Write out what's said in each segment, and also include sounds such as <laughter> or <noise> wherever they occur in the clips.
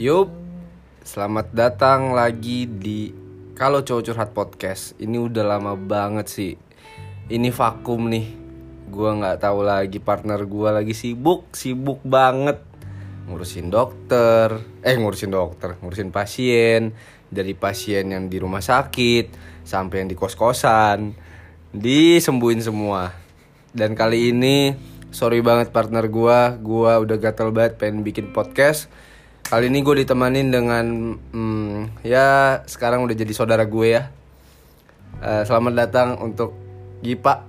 Yup, selamat datang lagi di Kalau Cowok Curhat Podcast. Ini udah lama banget sih. Ini vakum nih. Gua nggak tahu lagi partner gua lagi sibuk, sibuk banget ngurusin dokter, eh ngurusin dokter, ngurusin pasien, dari pasien yang di rumah sakit sampai yang di kos-kosan, disembuhin semua. Dan kali ini sorry banget partner gua, gua udah gatel banget pengen bikin podcast. Kali ini gue ditemanin dengan hmm, ya sekarang udah jadi saudara gue ya. Eh, selamat datang untuk Gipa.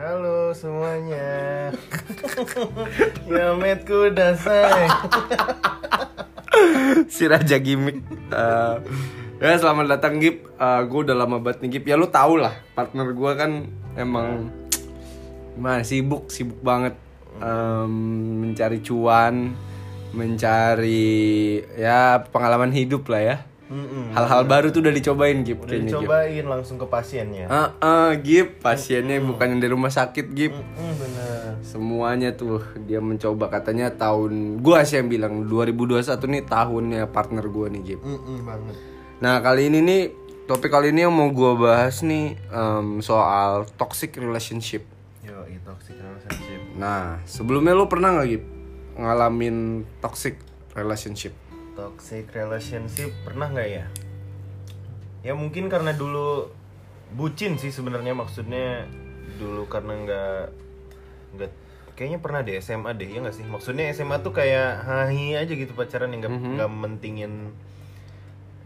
Halo semuanya. <laughs> ya metku dasar. <laughs> si Raja Gimik. Eh, ya selamat datang Gip. Eh, gue udah lama banget nih Gip. Ya lu tau lah partner gue kan emang gimana sibuk sibuk banget Em, mencari cuan, mencari ya pengalaman hidup lah ya. Hal-hal baru tuh udah dicobain Gip Udah kayaknya Gip. dicobain langsung ke pasiennya. Ah, ah, Gip, pasiennya bukan yang di rumah sakit Gip. Hmm, bener. Semuanya tuh dia mencoba katanya tahun gua sih yang bilang 2021 nih tahunnya partner gua nih Gip. Mm-mm, banget. Nah kali ini nih topik kali ini yang mau gua bahas nih em, soal toxic relationship. Yo, itu toxic relationship. Nah sebelumnya lu pernah nggak Gip ngalamin toxic relationship? Toxic relationship pernah nggak ya? Ya mungkin karena dulu bucin sih sebenarnya maksudnya dulu karena nggak nggak kayaknya pernah deh SMA deh ya nggak sih maksudnya SMA tuh kayak hahi aja gitu pacaran yang nggak nggak mentingin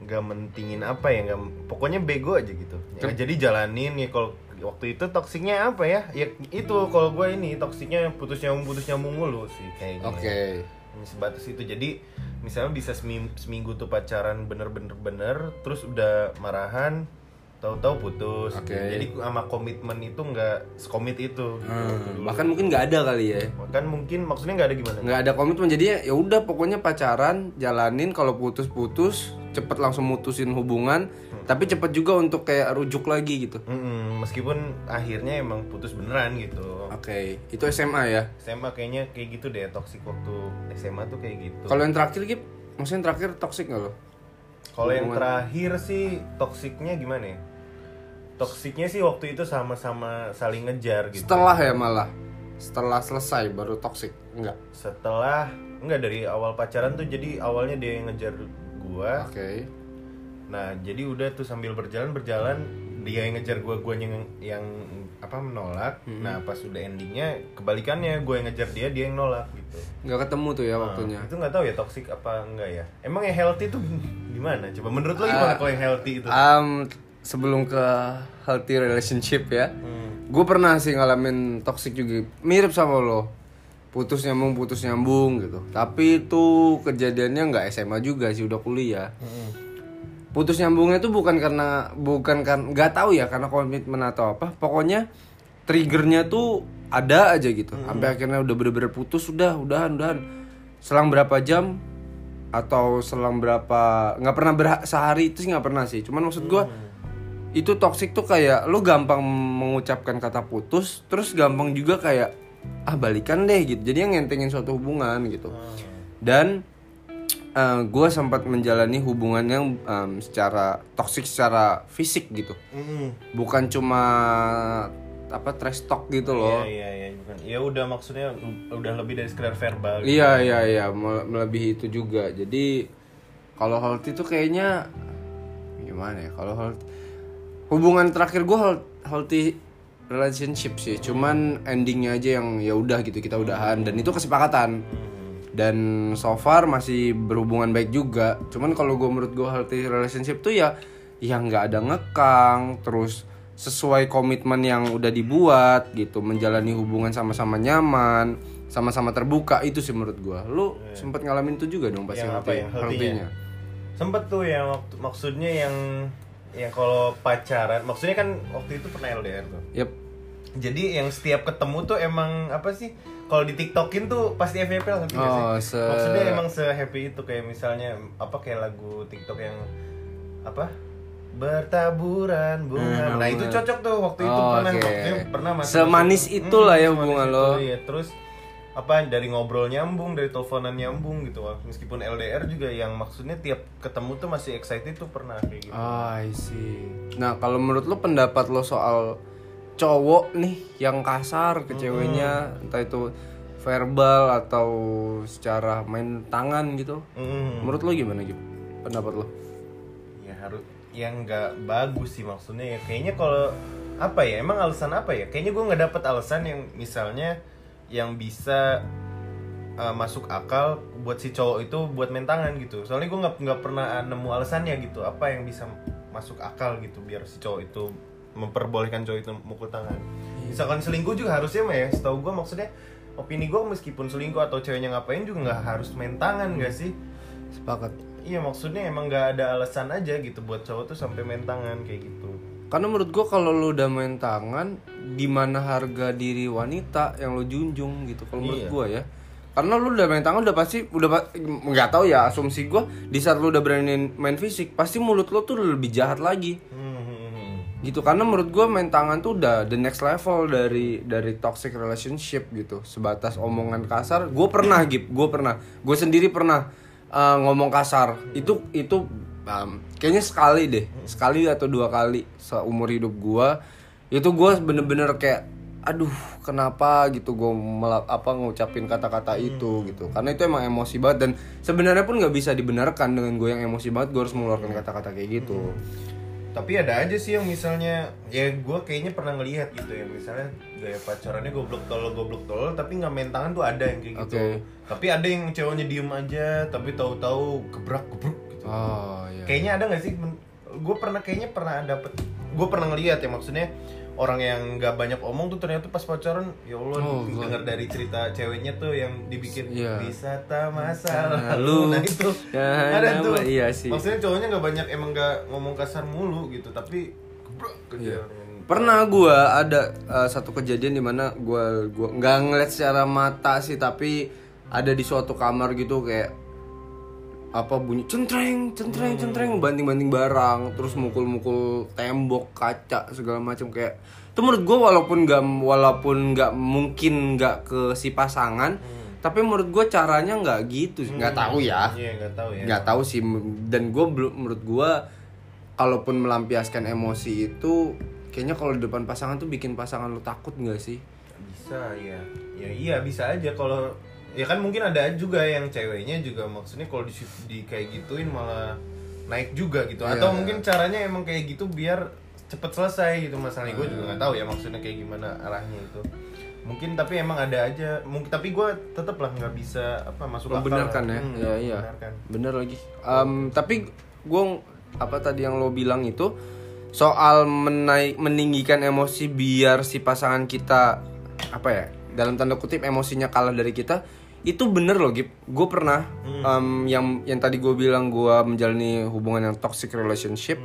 nggak mentingin apa ya nggak pokoknya bego aja gitu ya, jadi jalanin ya kalau waktu itu toksiknya apa ya ya itu kalau gue ini toksiknya putus nyambung putus nyambung mulu sih kayaknya Oke. Hanya sebatas itu jadi misalnya bisa seminggu, seminggu tuh pacaran bener-bener bener terus udah marahan tahu-tahu putus Oke. jadi sama komitmen itu nggak sekomit itu gitu. Hmm, bahkan mungkin nggak ada kali ya. kan mungkin maksudnya nggak ada gimana nggak ada komitmen jadi ya udah pokoknya pacaran jalanin kalau putus-putus cepet langsung mutusin hubungan tapi cepet juga untuk kayak rujuk lagi gitu. Mm-mm, meskipun akhirnya emang putus beneran gitu. Oke itu SMA ya? SMA kayaknya kayak gitu deh toksik waktu SMA tuh kayak gitu. Kalau yang terakhir Gip maksudnya yang terakhir toxic nggak lo? Kalau yang terakhir sih toksiknya gimana ya? Toksiknya sih waktu itu sama-sama saling ngejar gitu. setelah ya malah? Setelah selesai baru toxic enggak Setelah enggak dari awal pacaran tuh jadi awalnya dia yang ngejar gua. oke Nah, jadi udah tuh sambil berjalan berjalan dia yang ngejar gua, gua yang yang apa menolak. Nah, pas udah endingnya kebalikannya gua yang ngejar dia, dia yang nolak gitu. nggak ketemu tuh ya Nah, waktunya itu nggak tahu ya toksik apa enggak ya. Emang yang healthy tuh gimana? Coba menurut lo gimana kalau yang healthy itu? Am, sebelum ke healthy relationship ya Hmm. gue pernah sih ngalamin toxic juga mirip sama lo putus nyambung putus nyambung gitu. Tapi itu kejadiannya nggak SMA juga sih udah kuliah. Hmm. putus nyambungnya tuh bukan karena bukan kan nggak tahu ya karena komitmen atau apa. Pokoknya triggernya tuh ada aja gitu. Sampai akhirnya udah bener-bener putus udah udahan udahan. Selang berapa jam atau selang berapa nggak pernah berha- sehari itu sih nggak pernah sih. Cuman maksud gua itu toxic tuh kayak lu gampang mengucapkan kata putus terus gampang juga kayak ah balikan deh gitu jadi yang ngentengin suatu hubungan gitu dan gue sempat menjalani hubungan yang em, secara toxic secara fisik gitu bukan cuma apa trash talk gitu loh Iya iya iya bukan. Ya udah maksudnya udah lebih dari sekedar verbal. gitu. iya iya iya mele- melebihi itu juga jadi kalau healthy tuh kayaknya gimana ya kalau hubungan terakhir gue healthy relationship sih cuman endingnya aja yang ya udah gitu kita udahan dan itu kesepakatan dan so far masih berhubungan baik juga cuman kalau gue menurut gue healthy relationship tuh ya yang nggak ada ngekang terus sesuai komitmen yang udah dibuat gitu menjalani hubungan sama-sama nyaman sama-sama terbuka itu sih menurut gue lu sempet ngalamin itu juga dong pasti Yang apa ya, healthy-nya? healthy-nya. Sempet tuh waktu maksudnya yang yang kalau pacaran maksudnya kan waktu itu pernah LDR tuh. Yep. Jadi yang setiap ketemu tuh emang apa sih? Kalau di TikTokin tuh pasti FYP lah ngerti Oh, sih? se- Maksudnya emang se happy itu kayak misalnya apa kayak lagu TikTok yang apa? Bertaburan bunga. nah, itu cocok tuh waktu itu Oh, pernah oke. waktu itu pernah masuk Semanis masuk- itulah ya semanis hubungan itu, lo. Iya, terus apa dari ngobrol nyambung dari teleponan nyambung gitu meskipun LDR juga yang maksudnya tiap ketemu tuh masih excited tuh pernah kayak gitu Ah, I see. Nah, kalau menurut lo pendapat lo soal cowok nih yang kasar ke ceweknya, entah itu verbal atau secara main tangan gitu. Mm. Menurut lo gimana gitu? Pendapat lo? ya harus yang nggak bagus sih maksudnya ya kayaknya kalau apa ya emang alasan apa ya kayaknya gue nggak dapet alasan yang misalnya yang bisa uh, masuk akal buat si cowok itu buat main tangan gitu soalnya gue nggak nggak pernah nemu alasannya gitu apa yang bisa masuk akal gitu biar si cowok itu memperbolehkan cowok itu mukul tangan misalkan selingkuh juga harusnya mah ya setahu gue maksudnya opini gue meskipun selingkuh atau ceweknya ngapain juga nggak harus main tangan gak sih Sepakat. Iya maksudnya emang nggak ada alasan aja gitu buat cowok tuh sampai main tangan kayak gitu. Karena menurut gua kalau lo udah main tangan, di mana harga diri wanita yang lo junjung gitu. Kalau menurut Iya. gua ya. Karena lu udah main tangan udah pasti udah nggak tahu ya asumsi gua di saat lu udah berani main fisik pasti mulut lo tuh lebih jahat lagi. Hmm. Gitu karena menurut gue main tangan tuh udah the next level dari dari toxic relationship gitu. Sebatas omongan kasar. Gue pernah gip gue pernah. Gue sendiri pernah uh, ngomong kasar. Itu itu um, kayaknya sekali deh. Sekali atau dua kali seumur hidup gue itu gue bener-bener kayak aduh kenapa? Gitu gue apa ngucapin kata-kata itu gitu. Karena itu emang emosi banget. Dan sebenarnya pun nggak bisa dibenarkan dengan gue yang emosi banget. Gue harus mengeluarkan kata-kata kayak gitu Tapi ada aja sih yang misalnya ya gue kayaknya pernah ngelihat gitu ya misalnya gaya pacarannya goblok tolol goblok tolol tapi nggak main tangan tuh ada yang kayak gitu. Oke. Tapi ada yang cowoknya diem aja tapi tahu-tahu gebrak gebruk gitu. oh iya Kayaknya ada nggak sih? Gue pernah kayaknya pernah dapet. Gue pernah ngelihat ya maksudnya orang yang nggak banyak omong tuh ternyata pas pacaran ya Allah Oh, dengar dari cerita ceweknya tuh yang dibikin Iya. wisata masa Lalu. lalu <laughs> nah itu <laughs> Ya, ada tuh nama- iya sih. maksudnya cowoknya nggak banyak emang nggak ngomong kasar mulu gitu tapi Iya. pernah gua ada uh, satu kejadian di mana gua gua nggak ngeliat secara mata sih tapi ada di suatu kamar gitu kayak apa bunyi centreng centreng centreng banting banting barang terus mukul mukul tembok kaca segala macam. Kayak itu menurut gua walaupun nggak walaupun nggak mungkin nggak ke si pasangan tapi menurut gua caranya nggak gitu nggak tahu ya. Iya nggak tahu ya. Nggak tahu sih. Dan gue belum menurut gue kalaupun melampiaskan emosi itu kayaknya kalau di depan pasangan tuh bikin pasangan lu takut nggak sih? Bisa ya ya iya bisa aja kalau ya kan mungkin ada juga yang ceweknya juga maksudnya kalau di, di kayak gituin malah naik juga gitu. Iya. atau mungkin caranya emang kayak gitu biar cepet selesai gitu. Masalahnya gue juga nggak tahu ya maksudnya kayak gimana arahnya itu. Mungkin tapi emang ada aja. Mungkin tapi gue tetep lah nggak bisa apa masuk akal. Membenarkan lah. ya? Hmm, ya iya. membenarkan. bener lagi. Em, tapi gue apa tadi yang lo bilang itu soal menaik meninggikan emosi biar si pasangan kita apa ya dalam tanda kutip emosinya kalah dari kita itu bener loh Gip. Gue pernah em, yang yang tadi gue bilang gue menjalani hubungan yang toxic relationship.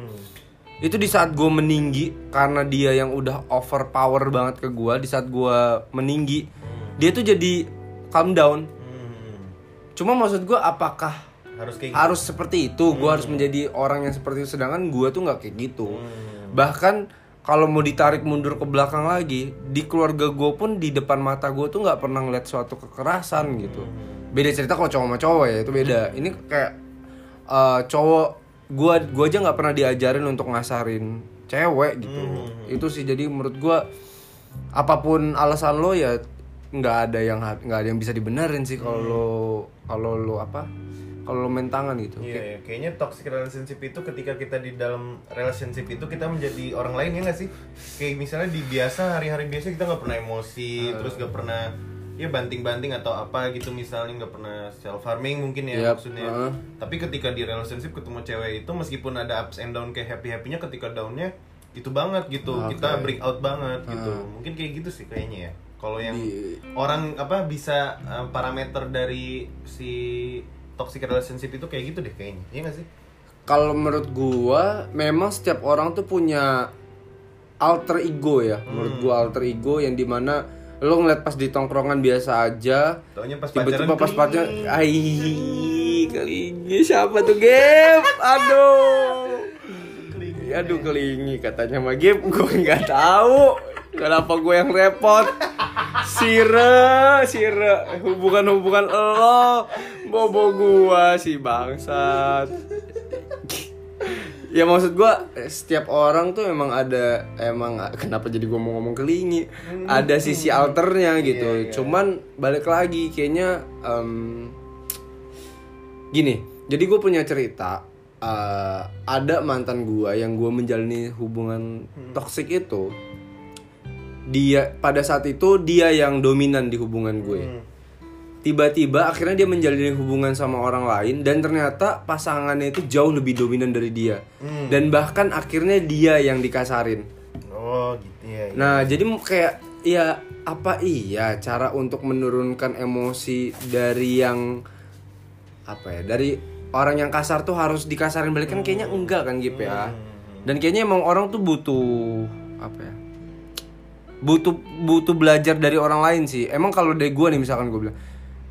Itu di saat gue meninggi karena dia yang udah overpower banget ke gue di saat gue meninggi dia tuh jadi calm down. Hmm, cuma maksud gue apakah harus kayak harus seperti itu? Gue harus menjadi orang yang seperti itu sedangkan gue tuh nggak kayak gitu. Bahkan kalau mau ditarik mundur ke belakang lagi di keluarga gue pun di depan mata gue tuh nggak pernah ngeliat suatu kekerasan gitu. Beda cerita kalau cowok sama cowok ya itu beda. Ini kayak eh, cowok gue gua aja nggak pernah diajarin untuk ngasarin cewek gitu. Itu sih jadi menurut gue apa pun alasan lo ya nggak ada yang nggak ada yang bisa dibenerin sih kalau lo kalau lo apa kalau lo main tangan gitu Iya, iya. kayaknya toxic relationship itu ketika kita di dalam relationship itu kita menjadi orang lain ya nggak sih? Kayak misalnya di biasa hari-hari biasa kita nggak pernah emosi, terus nggak pernah ya banting-banting atau apa gitu misalnya nggak pernah self harming mungkin ya Yap, maksudnya. heeh. Tapi ketika di relationship ketemu cewek itu meskipun ada ups and down kayak happy happynya ketika downnya itu banget gitu Oke. kita break out banget gitu mungkin kayak gitu sih kayaknya ya kalau yang Di- orang apa bisa uh, parameter dari si toxic relationship itu kayak gitu deh kayaknya. Iya gak sih? Kalau menurut gua memang setiap orang tuh punya alter ego ya. Menurut gua alter ego yang di mana lo ngeliat pas di tongkrongan biasa aja tiba-tiba pas pacaran ai kelingi siapa tuh Gap? Aduh. Aduh kelingi katanya mah Gap. Gue nggak tahu. Kenapa gue yang repot? Sire, sire, hubungan-hubungan lo, bobo gua si bangsat. ya maksud gua setiap orang tuh emang ada emang kenapa jadi gua mau ngomong kelingi ada sisi alternya gitu. Cuman balik lagi kayaknya em, gini. Jadi gue punya cerita eh, ada mantan gua yang gua menjalani hubungan toksik itu. Dia pada saat itu dia yang dominan di hubungan gue tiba-tiba akhirnya dia menjalani hubungan sama orang lain dan ternyata pasangannya itu jauh lebih dominan dari dia. Dan bahkan akhirnya dia yang dikasarin. Oh gitu ya. nah jadi kayak ya apa iya cara untuk menurunkan emosi dari yang apa ya dari orang yang kasar tuh harus dikasarin balik? Kan kayaknya enggak kan gitu ya? Dan kayaknya emang orang tuh butuh apa ya butuh butuh belajar dari orang lain sih. Emang kalau dari gue nih misalkan gue bilang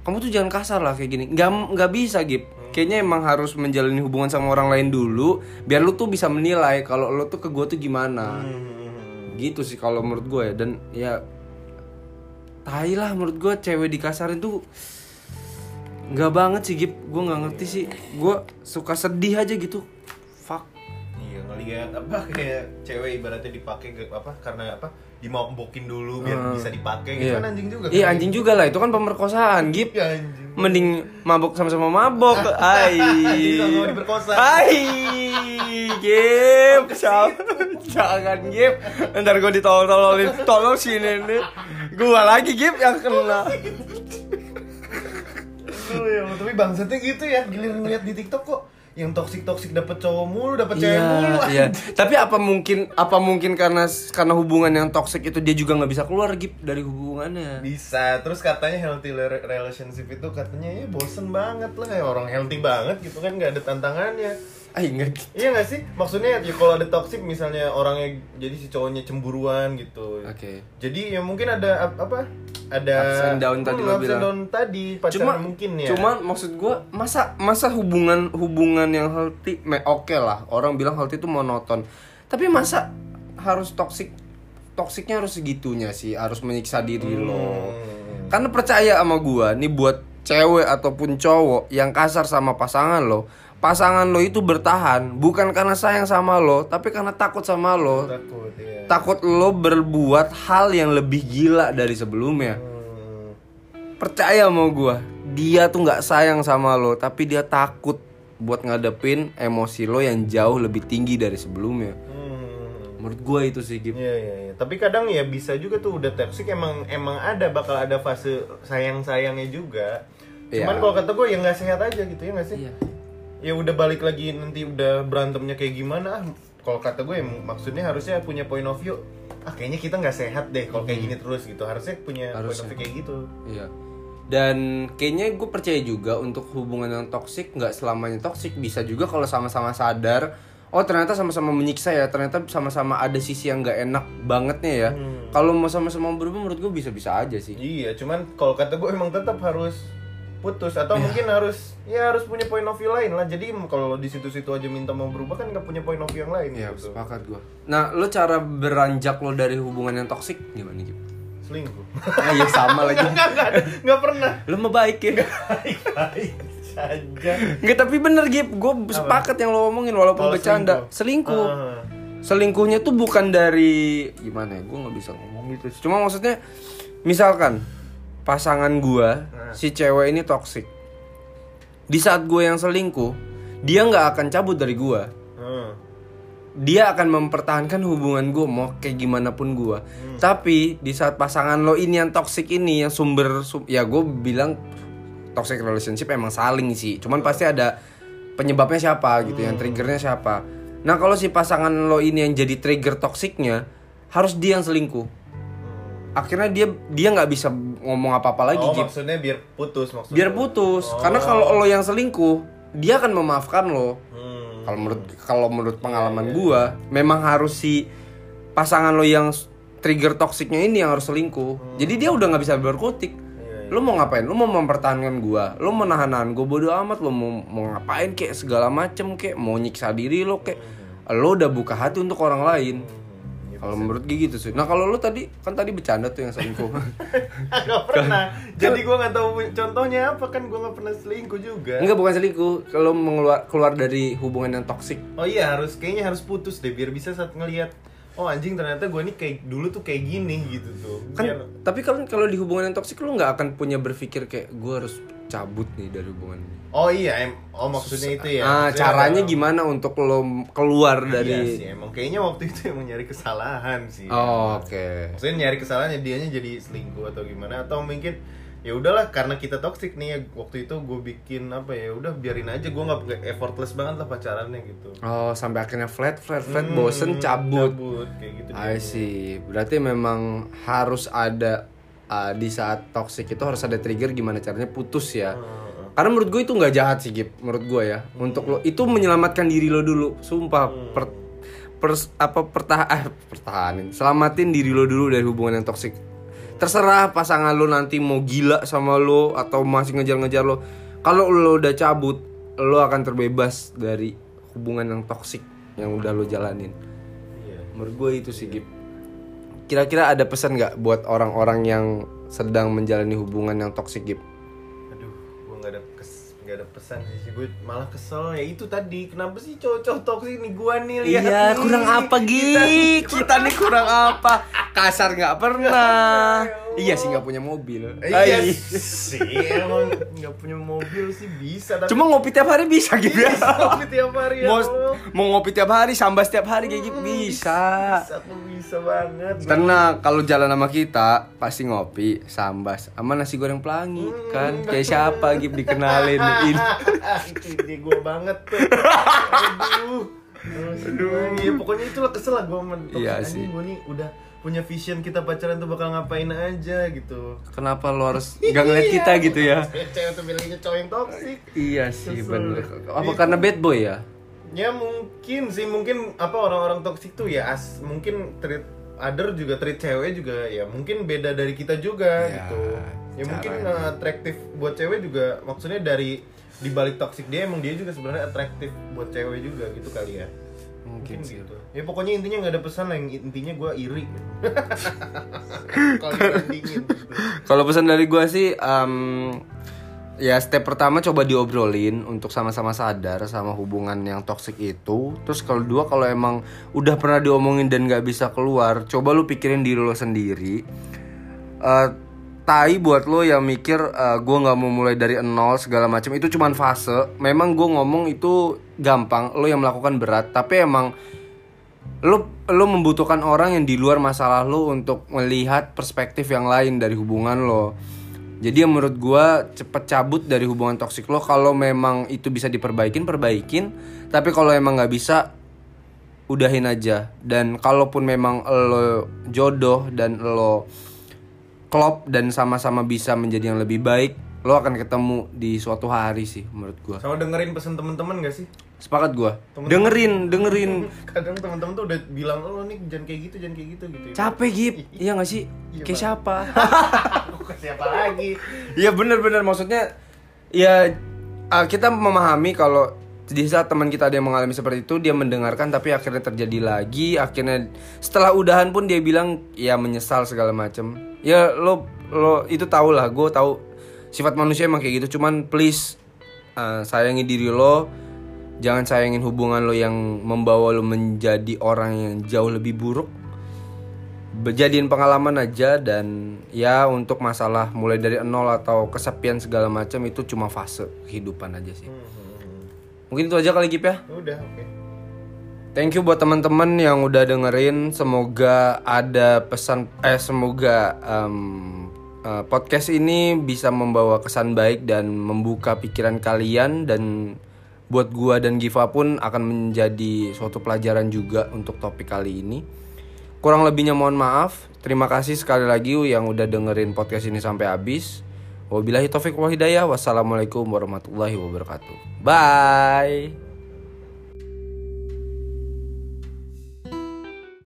kamu tuh jangan kasar lah kayak gini. Nggak nggak bisa Gip. Kayaknya emang harus menjalani hubungan sama orang lain dulu biar lu tuh bisa menilai kalau lu tuh ke gue tuh gimana. Hmm. gitu sih kalau menurut gue ya. Dan ya tai lah menurut gue cewek dikasarin tuh nggak banget sih Gip. Gue nggak ngerti sih. Gue suka sedih aja gitu ngelihat apa <laughs> kayak cewek ibaratnya dipakai apa karena apa dimambokin dulu biar bisa dipakai gitu. Iya. kan anjing juga. Iya kan? anjing juga lah itu kan pemerkosaan Gip. Iya anjing. Mending mabok sama-sama mabok. <laughs> Ai. Diperkosa. Ai Gip. Jangan Jangan Gip. Ntar gue ditolol-tololin. Tolong sini nih Gue lagi Gip yang kena. Ya tapi bangsatnya gitu ya. Giliran ngeliat di TikTok kok yang toksik toksik dapet cowok mulu dapet cewek mulu Iya, iya. Tapi apa mungkin apa mungkin karena karena hubungan yang toxic itu dia juga nggak bisa keluar Gip dari hubungannya. bisa terus katanya healthy re- relationship itu katanya ya bosen banget lah kayak orang healthy banget gitu kan nggak ada tantangannya Ah enggak gitu. iya gak sih maksudnya ya kalau ada toxic misalnya orangnya jadi si cowoknya cemburuan gitu Oke. jadi ya mungkin ada ap- apa ada Ups and down tadi Hmm, lo bilang. down tadi Cuma mungkin ya Cuma maksud gua masa masa hubungan hubungan yang healthy oke lah. Orang bilang healthy itu monoton. Tapi masa harus toxic toksiknya harus segitunya sih, harus menyiksa diri lo. Hmm. Karena percaya sama gua, nih buat cewek ataupun cowok yang kasar sama pasangan lo, pasangan lo itu bertahan bukan karena sayang sama lo, tapi karena takut sama lo. takut ya Takut lo berbuat hal yang lebih gila dari sebelumnya. Hmm. Percaya sama gua, dia tuh nggak sayang sama lo, tapi dia takut buat ngadepin emosi lo yang jauh lebih tinggi dari sebelumnya. Hmm. Menurut gua itu sih Gip. Iya iya iya. Tapi kadang ya bisa juga tuh udah toxic emang emang ada bakal ada fase sayang sayangnya juga. Cuman Iya. kalau kata gue ya nggak sehat aja gitu ya nggak sih? Iya. Ya udah balik lagi nanti udah berantemnya kayak gimana? ah, Kalau kata gue em- maksudnya harusnya punya point of view. Ah kayaknya kita nggak sehat deh kalau kayak gini terus gitu. Harusnya punya point Harusnya. of view kayak gitu. Iya. Dan kayaknya gue percaya juga untuk hubungan yang toksik nggak selamanya toksik bisa juga kalau sama-sama sadar oh ternyata sama-sama menyiksa ya ternyata sama-sama ada sisi yang nggak enak bangetnya ya kalau mau sama-sama berubah menurut gue bisa-bisa aja sih Iya, cuman kalau kata gue emang tetap harus putus atau mungkin harus ya harus punya point of view lain lah. Jadi kalau di situ-situ aja minta mau berubah kan nggak punya point of view yang lain Iya gitu. sepakat gue nah lo cara beranjak lo dari hubungan yang toksik gimana gitu Selingkuh. ah iya sama lagi <laughs> Enggak, enggak, enggak pernah. lo mah baik ya saja. Nggak tapi bener Gip gue sepakat yang lo omongin walaupun bercanda selingkuh, Ah. selingkuhnya tuh bukan dari gimana ya gue nggak bisa ngomong gitu cuma maksudnya misalkan pasangan gua si cewek ini toksik di saat gue yang selingkuh dia nggak akan cabut dari gua Hmm. dia akan mempertahankan hubungan gue mau kayak gimana pun gue. Tapi di saat pasangan lo ini yang toxic ini yang sumber sum- ya gue bilang toxic relationship emang saling sih. Cuman pasti ada penyebabnya siapa gitu yang triggernya siapa. Nah kalau si pasangan lo ini yang jadi trigger toksiknya harus dia yang selingkuh. Akhirnya dia dia nggak bisa ngomong apa apa lagi Oh, Gip. maksudnya biar putus maksudnya. biar putus. Karena kalau lo yang selingkuh dia akan memaafkan lo. Hmm. kalau menurut kalau menurut pengalaman gua memang harus si pasangan lo yang trigger toksiknya ini yang harus selingkuh. Jadi dia udah nggak bisa berkutik. Lo mau ngapain? Lo mau mempertahankan gua? Lo mau nahan gua? Bodo amat. Lo mau mau ngapain? Kek segala macem kek mau nyiksa diri lo kek lo udah buka hati untuk orang lain Kalau menurut gue gitu sih. Nah kalau lu tadi kan tadi bercanda tuh yang selingkuh. <laughs> Gak pernah. Jadi gue nggak tahu contohnya apa kan gue nggak pernah selingkuh juga. Enggak bukan selingkuh. Kalau mengeluar keluar dari hubungan yang toksik. Oh iya harus kayaknya harus putus deh biar bisa saat ngelihat oh anjing ternyata gue nih kayak dulu tuh kayak gini gitu tuh. Kan Biar tapi kan kalau di hubungan yang toksik lu nggak akan punya berpikir kayak gue harus cabut nih dari hubungan ini. Oh iya, em oh maksudnya itu ya. Ah, Maksudnya caranya gimana untuk lo keluar Iya dari sih, emang kayaknya waktu itu emang nyari kesalahan sih. Oh, oke. Maksudnya nyari kesalahannya dianya jadi selingkuh atau gimana atau mungkin ya udahlah karena kita toxic nih ya waktu itu gue bikin apa ya udah biarin aja gue nggak effortless banget lah pacarannya gitu Oh, sampai akhirnya flat, flat, flat, Hmm, bosen, cabut. cabut kayak gitu I see. Berarti memang harus ada uh, di saat toxic itu harus ada trigger gimana caranya putus ya. Heeh. Karena menurut gue itu nggak jahat sih, Gip. Menurut gue ya. Untuk lo itu menyelamatkan diri lo dulu. Sumpah. Per, pers- apa pertah eh, pertahanin. Selamatin diri lo dulu dari hubungan yang toxic. Terserah pasangan lo nanti mau gila sama lo atau masih ngejar-ngejar lo. Kalau lo udah cabut, lo akan terbebas dari hubungan yang toxic yang udah lo jalanin. Iya. Menurut gue itu sih Gip. Kira-kira ada pesan nggak buat orang-orang yang sedang menjalani hubungan yang toxic Gip? aduh gue nggak ada kes nggak ada pesan sih gue malah kesel ya itu tadi kenapa sih cowok-cowok toxic nih gue nih lihat Iya, nih. kurang apa Kita Gi? nih Kita nih kurang apa? Kasar nggak pernah. Ya. Iya sih nggak punya mobil. Iya Ay. sih, emang nggak punya mobil sih bisa tapi Cuma ngopi tiap hari bisa gitu ya. Tapi tiap hari ya Mau, mau ngopi tiap hari, sambas tiap hari kayak gitu bisa. Bisa tuh bisa banget. Tenang, kalau jalan sama kita pasti ngopi, sambas, sama nasi goreng pelangi kan. Kayak siapa Gip dikenalin ini. <laughs> ide gue banget tuh. Aduh. Aduh. Ya, pokoknya itulah kesel lah gue mentok. Iya sih. Gue nih udah punya vision kita pacaran tuh bakal ngapain aja gitu. Kenapa lo harus gak ngeliat kita gitu ya? <laughs> Cewek tuh bilangnya cowok yang toksik. Iya sih bener. Apa karena bad boy ya? Ya mungkin sih mungkin apa orang-orang toksik tuh ya as mungkin treat other juga treat cewek juga ya mungkin beda dari kita juga Ya, gitu. Ya mungkin uh, atraktif buat cewek juga maksudnya dari di balik toksik dia emang dia juga sebenarnya atraktif buat cewek juga gitu kali ya. Mungkin sih. gitu. Ya pokoknya intinya nggak ada pesan lah yang intinya gue iri. <laughs> Kalau gitu. Kalau pesan dari gua sih, em, ya step pertama coba diobrolin untuk sama-sama sadar sama hubungan yang toxic itu. Terus kalau dua kalau emang udah pernah diomongin dan nggak bisa keluar, coba lu pikirin diri lo sendiri. Eh, tai buat lo yang mikir eh, gua nggak mau mulai dari nol segala macam itu cuman fase. Memang gua ngomong itu gampang, lo yang melakukan berat, tapi emang lo lo membutuhkan orang yang di luar masalah lo untuk melihat perspektif yang lain dari hubungan lo. Jadi yang menurut gua cepet cabut dari hubungan toksik lo kalau memang itu bisa diperbaikin perbaikin, tapi kalau emang nggak bisa udahin aja. Dan kalaupun memang lo jodoh dan lo klop dan sama-sama bisa menjadi yang lebih baik, lo akan ketemu di suatu hari sih menurut gua. Sama dengerin pesan temen-temen gak sih? Sepakat gua. Dengerin, dengerin. <laughs> Kadang temen-temen tuh udah bilang lo nih jangan kayak gitu, jangan kayak gitu gitu. Capek Gip, <laughs> iya gak sih? Iya, Kayak siapa? <laughs> Ke siapa lagi? Iya bener-bener maksudnya ya ah, kita memahami kalau di saat teman kita ada yang mengalami seperti itu dia mendengarkan tapi akhirnya terjadi lagi. Akhirnya setelah udahan pun dia bilang ya menyesal segala macem. Ya lo lo itu tau lah gue tahu sifat manusia emang kayak gitu. Cuman please ah, sayangi diri lo. Jangan sayangin hubungan lo yang membawa lo menjadi orang yang jauh lebih buruk. Bejadiin pengalaman aja dan ya untuk masalah mulai dari nol atau kesepian segala macam itu cuma fase kehidupan aja sih. Mungkin itu aja kali Gip ya. Udah, oke. Thank you buat teman-teman yang udah dengerin. Semoga ada pesan eh semoga em, eh, podcast ini bisa membawa kesan baik dan membuka pikiran kalian dan buat gua dan Giva pun akan menjadi suatu pelajaran juga untuk topik kali ini. Kurang lebihnya mohon maaf. Terima kasih sekali lagi yang udah dengerin podcast ini sampai habis. Wabillahi taufik wal hidayah. Wassalamualaikum warahmatullahi wabarakatuh. Bye.